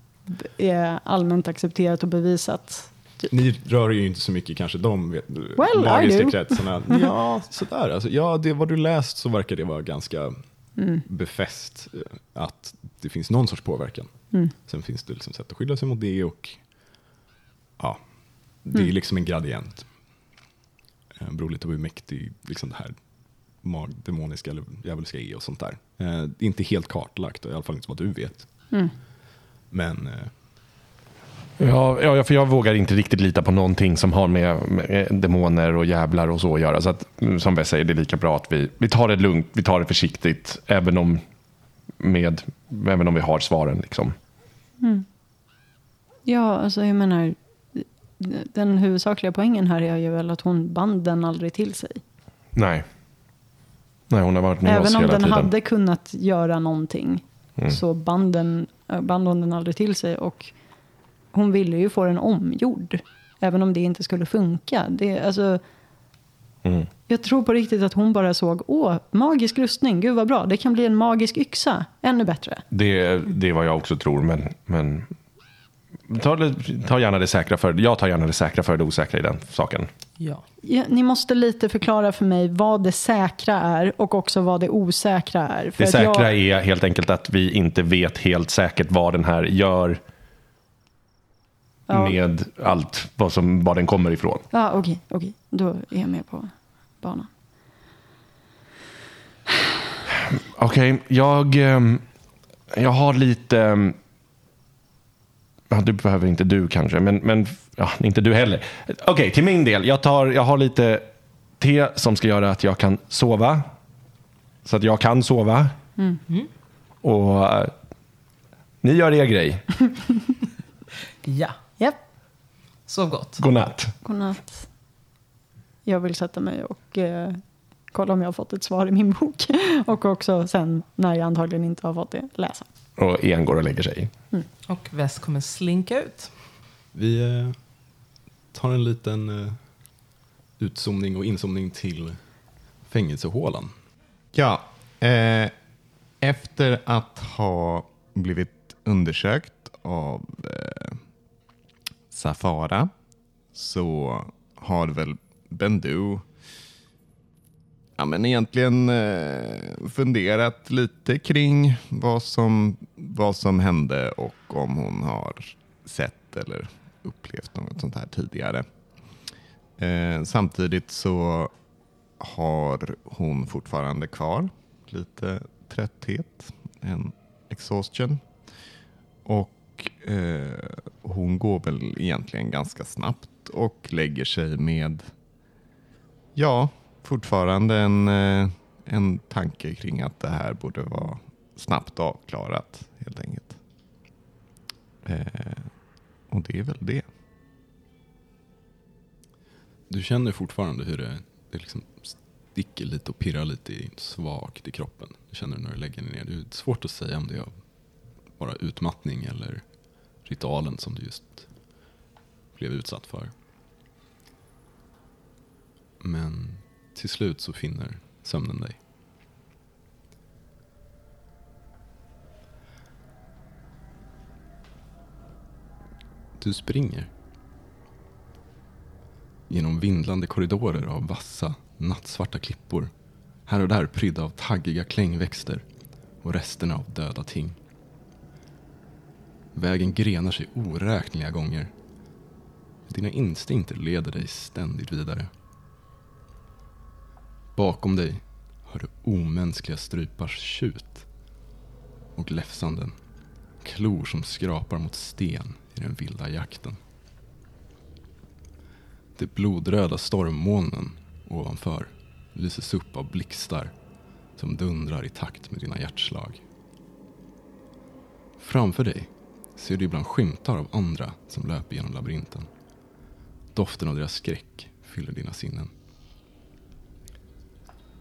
är allmänt accepterat och bevisat? Ni rör ju inte så mycket kanske de Well, magiska kretsarna. Ja, sådär. Alltså, ja, det vad du läst så verkar det vara ganska Mm. befäst eh, att det finns någon sorts påverkan. Mm. Sen finns det liksom sätt att skydda sig mot det och ja, det är Mm. liksom en gradient. Det beror lite på hur mäktig liksom det här mag- demoniska eller djävulska är och sånt där. Eh, är inte helt kartlagt, i alla fall inte vad du vet. Mm. Men eh, Ja, ja, för jag vågar inte riktigt lita på någonting som har med, med demoner och jävlar och så att göra. Så att, mm, som Bess säger, det är lika bra att vi, vi tar det lugnt, vi tar det försiktigt, även om, med, även om vi har svaren. Liksom. Ja, alltså jag menar, den huvudsakliga poängen här är ju väl att hon band den aldrig till sig. Nej. Nej, hon har varit med oss Även om hela den tiden. hade kunnat göra någonting Mm. så band, den, band hon den aldrig till sig. Och hon ville ju få den omgjord. Även om det inte skulle funka. Det, alltså, Mm. jag tror på riktigt att hon bara såg, åh, magisk rustning, gud vad bra. Det kan bli en magisk yxa, ännu bättre. Det, det är vad jag också tror, men, men ta, ta gärna det säkra för jag tar gärna det säkra för det osäkra i den saken. Ja. Ja, ni måste lite förklara för mig vad det säkra är och också vad det osäkra är. För Det att säkra jag, är helt enkelt att vi inte vet helt säkert vad den här gör Ja. med allt vad, som, var den kommer ifrån. Ja, okej, okej. Då är jag med på banan. Okej, jag, ehm, jag har lite... ehm, Ja, du behöver inte du kanske, men, men ja, inte du heller. Okej, till min del. Jag, tar, jag har lite te som ska göra att jag kan sova. Så att jag kan sova. Och eh, ni gör er grej. Ja. Sov gott. Godnatt. godnatt. Jag vill sätta mig och eh, kolla om jag har fått ett svar i min bok. och också sen, när jag antagligen inte har fått det, läsa. Och en går och lägger sig. Och Väst kommer slinka ut. vi eh, tar en liten eh, utzoomning och inzoomning till fängelsehålan. Ja, eh, efter att ha blivit undersökt av eh, Safara så har väl Bendu ja, men egentligen eh, funderat lite kring vad som, vad som hände och om hon har sett eller upplevt något sånt här tidigare. Eh, samtidigt så har hon fortfarande kvar lite trötthet, en exhaustion. Och eh, hon går väl egentligen ganska snabbt och lägger sig med, ja, fortfarande en, eh, en tanke kring att det här borde vara snabbt avklarat helt enkelt. Eh, och det är väl det. Du känner fortfarande hur det, det liksom sticker lite och pirrar lite svagt i kroppen. Du känner när du lägger dig ner. Det är svårt att säga om det är bara utmattning eller ritualen som du just blev utsatt för. Men till slut så finner sömnen dig. Du springer genom vindlande korridorer av vassa, nattsvarta klippor. Här och där prydda av taggiga klängväxter och resterna av döda ting. Vägen grenar sig oräkneliga gånger. Dina instinkter leder dig ständigt vidare. Bakom dig hör du omänskliga strupars tjut och gläfsanden. Klor som skrapar mot sten i den vilda jakten. De blodröda stormmolnen ovanför lyses upp av blixtar som dundrar i takt med dina hjärtslag. Framför dig ser du ibland skymtar av andra som löper genom labyrinten. Doften av deras skräck fyller dina sinnen.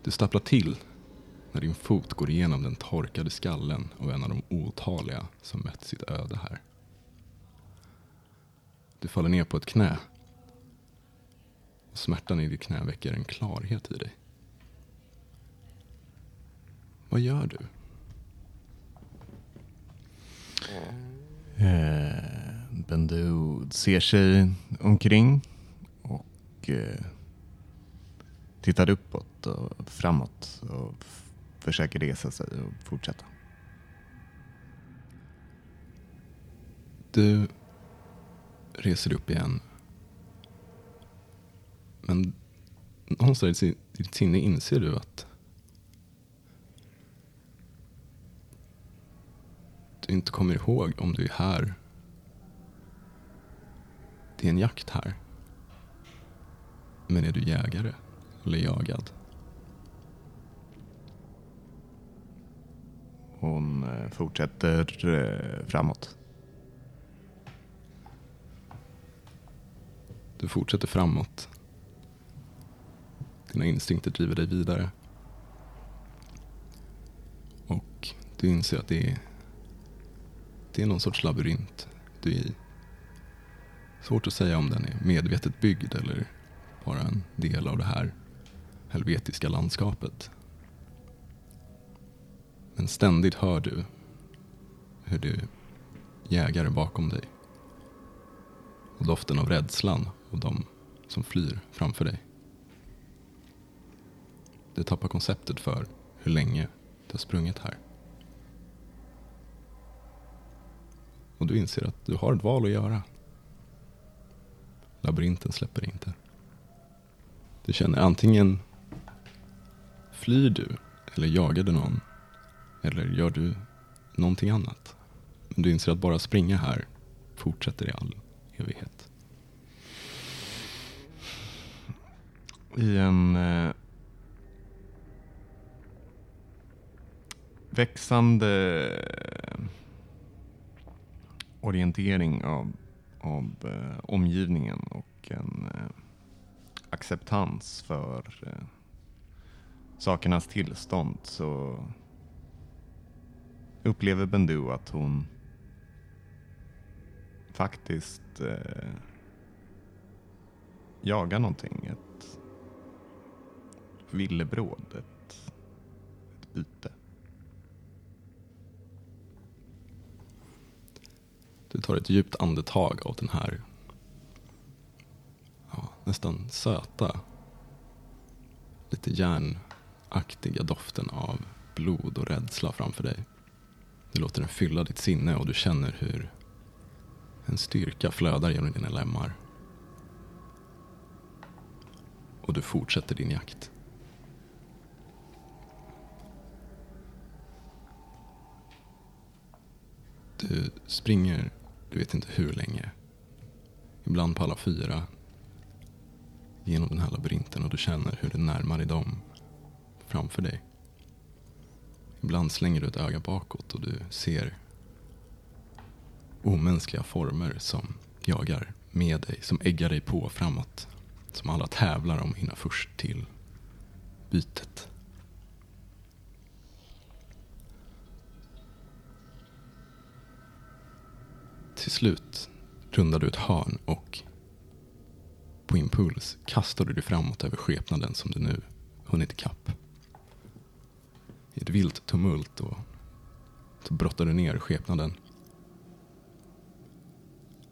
Du stapplar till när din fot går igenom den torkade skallen av en av de otaliga som mött sitt öde här. Du faller ner på ett knä och smärtan i ditt knä väcker en klarhet i dig. Vad gör du? Eh, Eh, Bendu ser sig omkring och eh, tittar uppåt och framåt och försöker resa sig och fortsätta. Du reser dig upp igen. Men någonstans i ditt sinne inser du att du inte kommer ihåg om du är här. Det är en jakt här. Men är du jägare eller jagad? Hon eh, fortsätter eh, framåt. Du fortsätter framåt. Dina instinkter driver dig vidare. Och du inser att det är, det är någon sorts labyrint du är i. Svårt att säga om den är medvetet byggd eller bara en del av det här helvetiska landskapet. Men ständigt hör du hur det jägare bakom dig. Och doften av rädslan och de som flyr framför dig. Du tappar konceptet för hur länge du har sprungit här. Och du inser att du har ett val att göra. Labyrinten släpper inte. Du känner antingen flyr du eller jagar du någon eller gör du någonting annat. Men du inser att bara springa här fortsätter i all evighet. I en eh, växande orientering av, av eh, omgivningen och en eh, acceptans för eh, sakernas tillstånd så upplever Bendu att hon faktiskt eh, jagar någonting. Ett villebråd, ett, ett byte. Du tar ett djupt andetag av den här ja, nästan söta, lite järnaktiga doften av blod och rädsla framför dig. Du låter den fylla ditt sinne och du känner hur en styrka flödar genom dina lemmar. Och du fortsätter din jakt. Du springer, du vet inte hur länge. Ibland på alla fyra. Genom den här labyrinten och du känner hur du närmar dig dem framför dig. Ibland slänger du ett öga bakåt och du ser omänskliga former som jagar med dig, som äggar dig på framåt. Som alla tävlar om att hinna först till bytet. Till slut rundar du ett hörn och på impuls kastar du dig framåt över skepnaden som du nu hunnit ikapp. I ett vilt tumult och så brottar du ner skepnaden.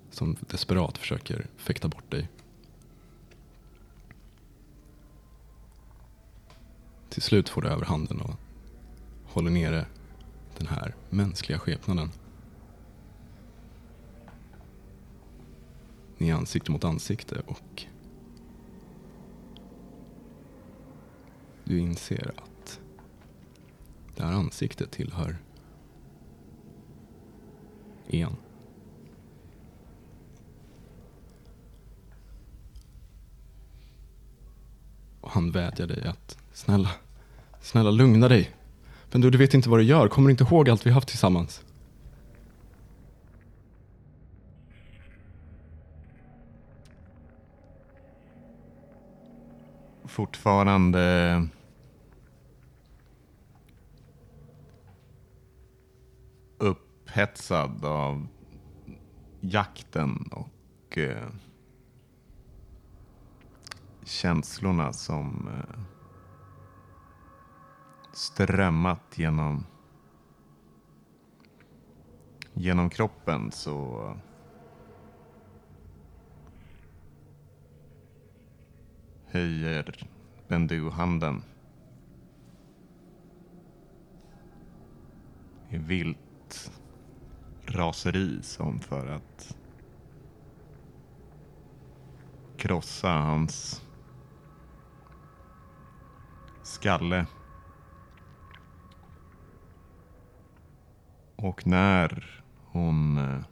Som desperat försöker fäkta bort dig. Till slut får du överhanden och håller nere den här mänskliga skepnaden. Ni är ansikte mot ansikte och du inser att det här ansiktet tillhör en. Och han vädjar dig att snälla, snälla lugna dig. Men du, du vet inte vad du gör. Kommer du inte ihåg allt vi haft tillsammans? Fortfarande upphetsad av jakten och eh, känslorna som eh, strömmat genom genom kroppen så höjer Bendu handen i vilt raseri som för att krossa hans skalle. Och när hon eh,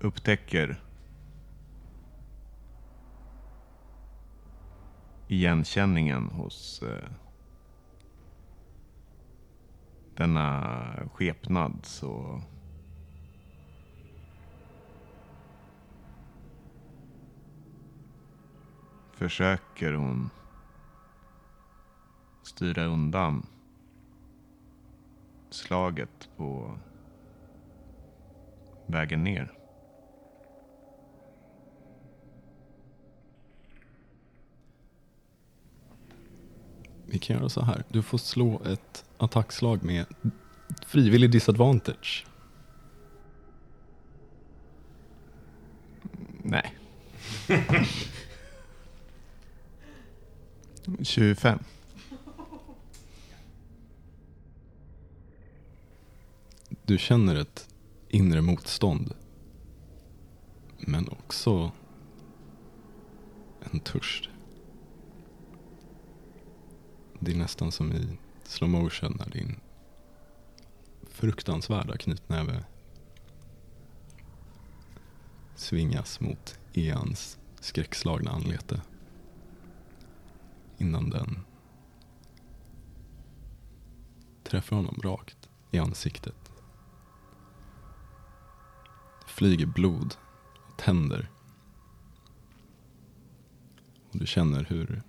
upptäcker igenkänningen hos eh, denna skepnad så försöker hon styra undan slaget på vägen ner. Vi kan göra så här. Du får slå ett attackslag med frivillig disadvantage. Nej. 25. Du känner ett inre motstånd. Men också en törst. Det är nästan som i slow motion när din fruktansvärda knytnäve svingas mot Eans skräckslagna anlete. Innan den träffar honom rakt i ansiktet. Det flyger blod och tänder. Och du känner hur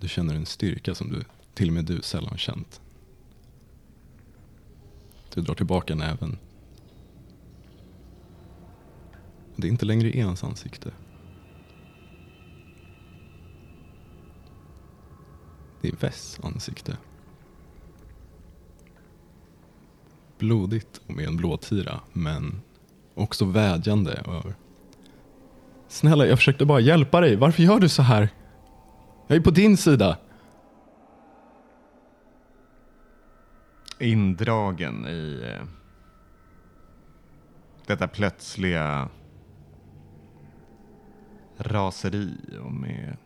du känner en styrka som du, till och med du sällan känt. Du drar tillbaka näven. Det är inte längre ens ansikte. Det är Vess ansikte. Blodigt och med en blåtira, men också vädjande över. Snälla, jag försökte bara hjälpa dig. Varför gör du så här? Jag är på din sida. Indragen i eh, detta plötsliga raseri och med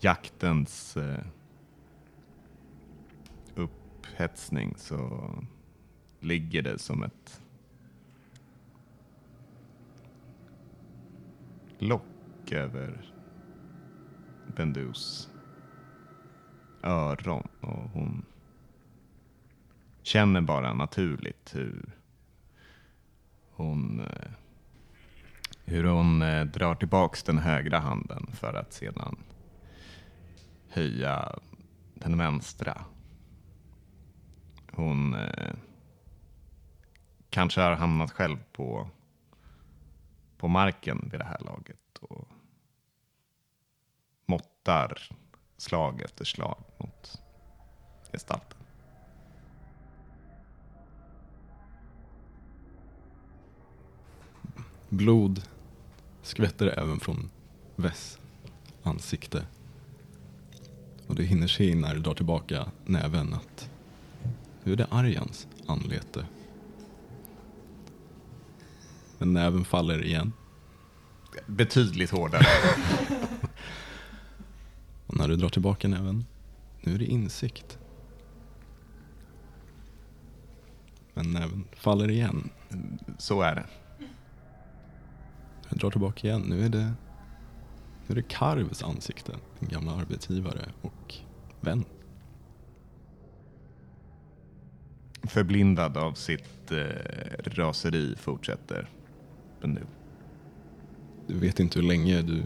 jaktens eh, upphetsning så ligger det som ett lock över Bendus öron och hon känner bara naturligt hur hon eh, hur hon eh, drar tillbaks den högra handen för att sedan höja den vänstra. Hon eh, kanske har hamnat själv på, på marken vid det här laget och måttar slag efter slag mot gestalten. Blod skvätter även från Vess ansikte. Och du hinner se när du drar tillbaka näven att nu är det Arjans anlete. Men näven faller igen. Betydligt hårdare. När du drar tillbaka näven, nu är det insikt. Men näven faller igen. Så är det. Jag drar tillbaka igen. Nu är det, nu är det Karvs ansikte. Din gamla arbetsgivare och vän. Förblindad av sitt eh, raseri fortsätter Bendu. Du vet inte hur länge du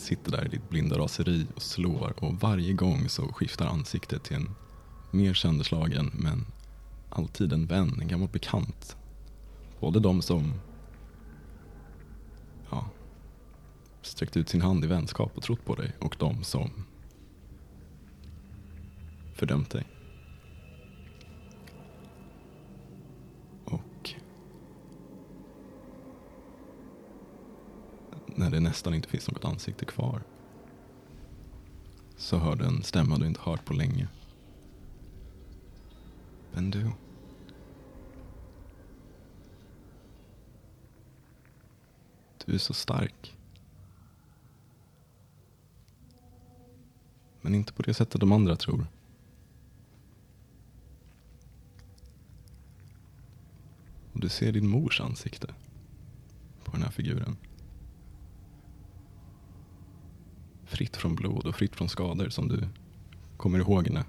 sitter där i ditt blinda raseri och slår och varje gång så skiftar ansiktet till en mer sönderslagen men alltid en vän, en gammal bekant. Både de som ja, sträckt ut sin hand i vänskap och trott på dig och de som fördömt dig. Och när det nästan inte finns något ansikte kvar så hör du en stämma du inte hört på länge. Men du. Du är så stark. Men inte på det sättet de andra tror. Och du ser din mors ansikte på den här figuren. Fritt från blod och fritt från skador som du kommer ihåg henne.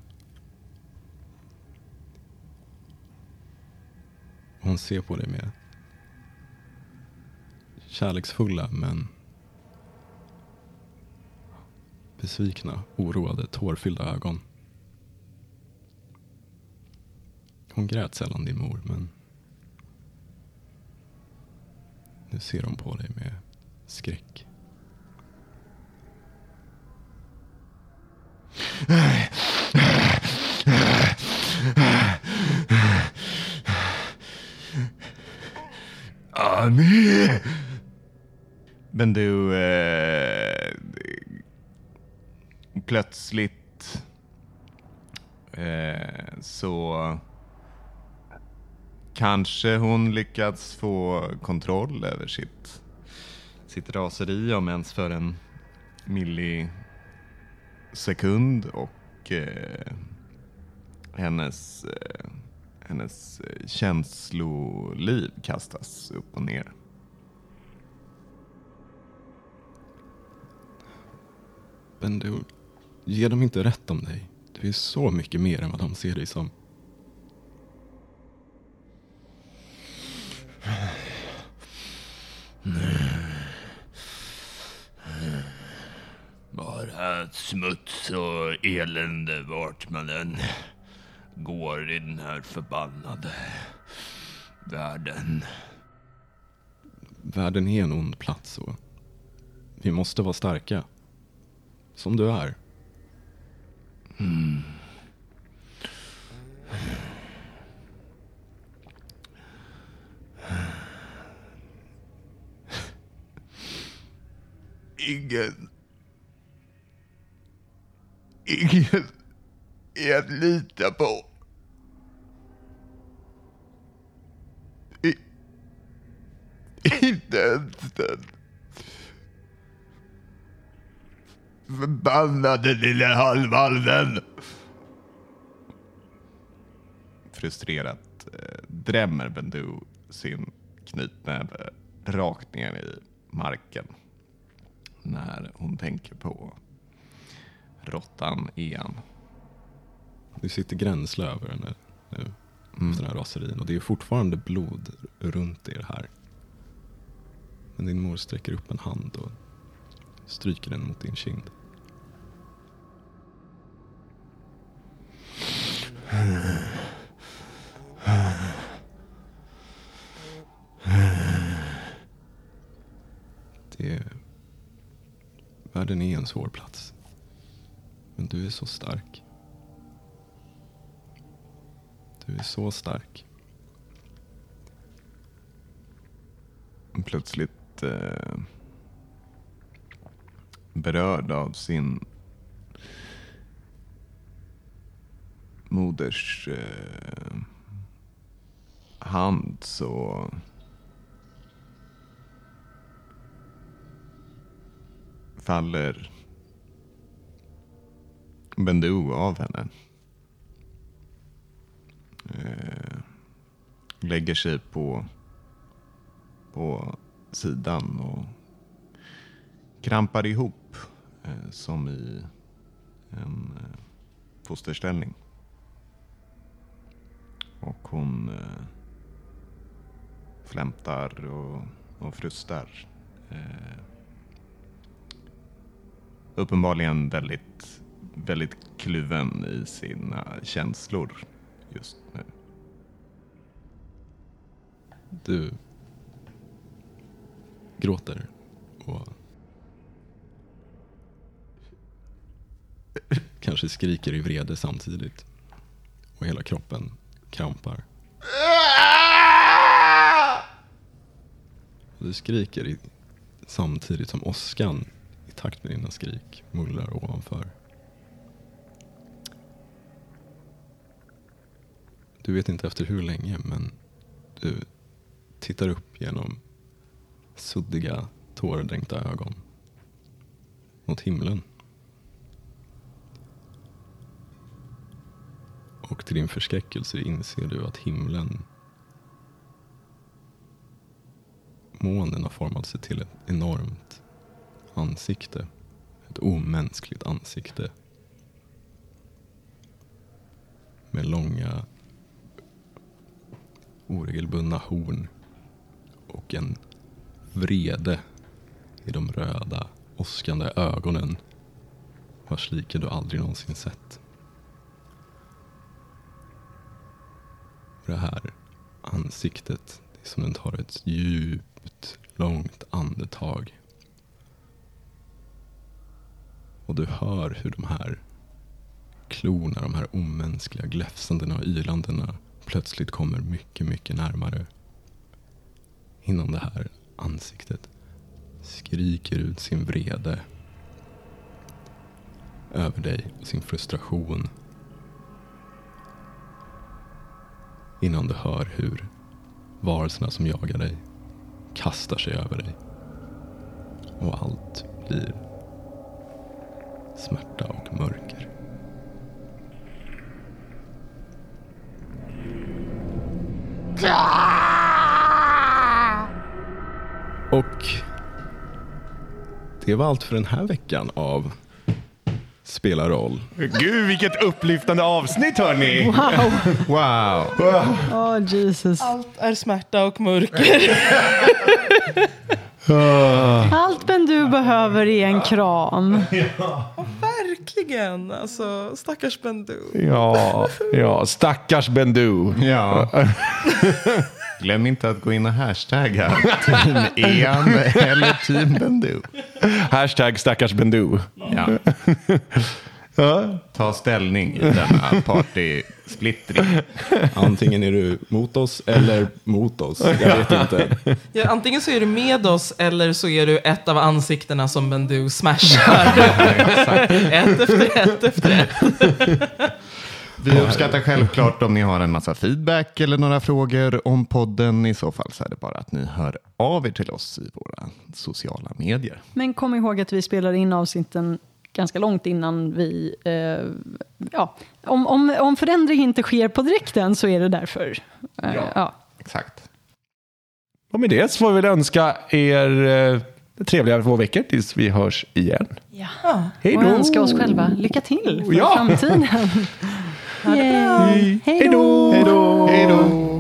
Hon ser på dig med kärleksfulla men besvikna, oroade, tårfyllda ögon. Hon grät sällan din mor men nu ser hon på dig med skräck. Ami! Men du, eh, plötsligt eh, så kanske hon lyckats få kontroll över sitt, sitt raseri om ens för en millisekund och eh, hennes, eh, hennes känsloliv kastas upp och ner. Men du, ge dem inte rätt om dig. Du är så mycket mer än vad de ser dig som. Bara smuts och elände vart man än går i den här förbannade världen. Världen är en ond plats och vi måste vara starka. Som du är. Ingen... Ingen är att lita på. I, inte ens den förbannade lilla halvvalven. Frustrerat eh, drämmer Bendu sin knytnäve rakt ner i marken när hon tänker på råttan igen. Du sitter gränsle över henne nu. Efter den här raserin. Och det är fortfarande blod runt er här. Men din mor sträcker upp en hand och stryker den mot din kind. Det... Världen är en svår plats. Men du är så stark. Du är så stark. Plötsligt eh, berörd av sin moders eh, hand så faller Bendu av henne. Eh, lägger sig på, på sidan och krampar ihop eh, som i en eh, fosterställning. Och hon eh, flämtar och, och frustar. Eh, uppenbarligen väldigt, väldigt kluven i sina känslor just nu. Du gråter och kanske skriker i vrede samtidigt. Och hela kroppen krampar. Och du skriker i, samtidigt som åskan i takt med dina skrik mullrar ovanför. Du vet inte efter hur länge, men du tittar upp genom suddiga, tårdränkta ögon mot himlen. Och till din förskräckelse inser du att himlen månen har format sig till ett enormt ansikte. Ett omänskligt ansikte. Med långa oregelbundna horn och en vrede i de röda åskande ögonen vars like du aldrig någonsin sett. Det här ansiktet, det är som den tar ett djupt, långt andetag. Och du hör hur de här klorna, de här omänskliga gläfsandena och ylandena plötsligt kommer mycket, mycket närmare. Innan det här ansiktet skriker ut sin vrede över dig och sin frustration. Innan du hör hur varelserna som jagar dig kastar sig över dig. Och allt blir smärta och mörker. Och det var allt för den här veckan av Spela roll. Gud, vilket upplyftande avsnitt hörni! Wow! Wow! Oh, Jesus. Allt är smärta och mörker. Allt men du behöver är en kram. Verkligen. Alltså, stackars Bendu. Ja, ja, stackars Bendu. Ja. Glöm inte att gå in och hashtagga Team Ian eller Team Bendu. Hashtag stackars Bendu. Ja. Ja. Ta ställning i denna partysplittring. Antingen är du mot oss eller mot oss. Jag vet inte. Ja, antingen så är du med oss eller så är du ett av ansiktena som Bendu smashar. ett efter ett efter ett. Vi uppskattar självklart om ni har en massa feedback eller några frågor om podden. I så fall så är det bara att ni hör av er till oss i våra sociala medier. Men kom ihåg att vi spelar in avsnitten ganska långt innan vi... Eh, ja, om, om, om förändring inte sker på direkten så är det därför. Eh, Ja. ja. Exakt. Och med det så får vi väl önska er eh, trevliga två veckor tills vi hörs igen. Ja. Hej Och då! önska oss själva lycka till för Ja. framtiden. Ha det bra. Yay. Hej då! Hej då! Hej då!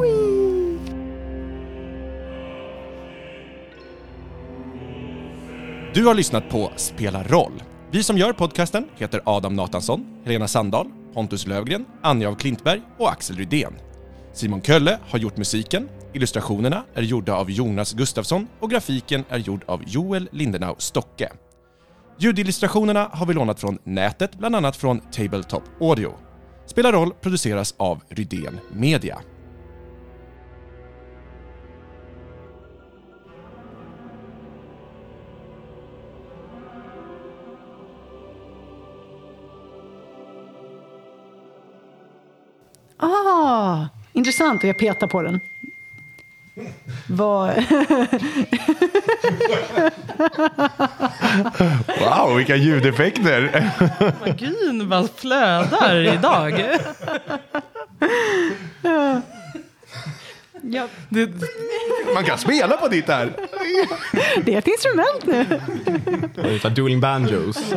Du har lyssnat på Spela roll. Vi som gör podcasten heter Adam Natansson, Helena Sandahl, Pontus Lövgren, Anja av Klintberg och Axel Rydén. Simon Kölle har gjort musiken, illustrationerna är gjorda av Jonas Gustafsson och grafiken är gjord av Joel Lindenau Stocke. Ljudillustrationerna har vi lånat från nätet, bland annat från Tabletop Audio. Spelar roll produceras av Rydén Media. Ah, intressant. Och jag petar på den. Vad... Wow, vilka ljudeffekter! Magin bara flödar idag. ja, Det, Man kan spela på ditt här. det är ett instrument nu. Dueling banjos.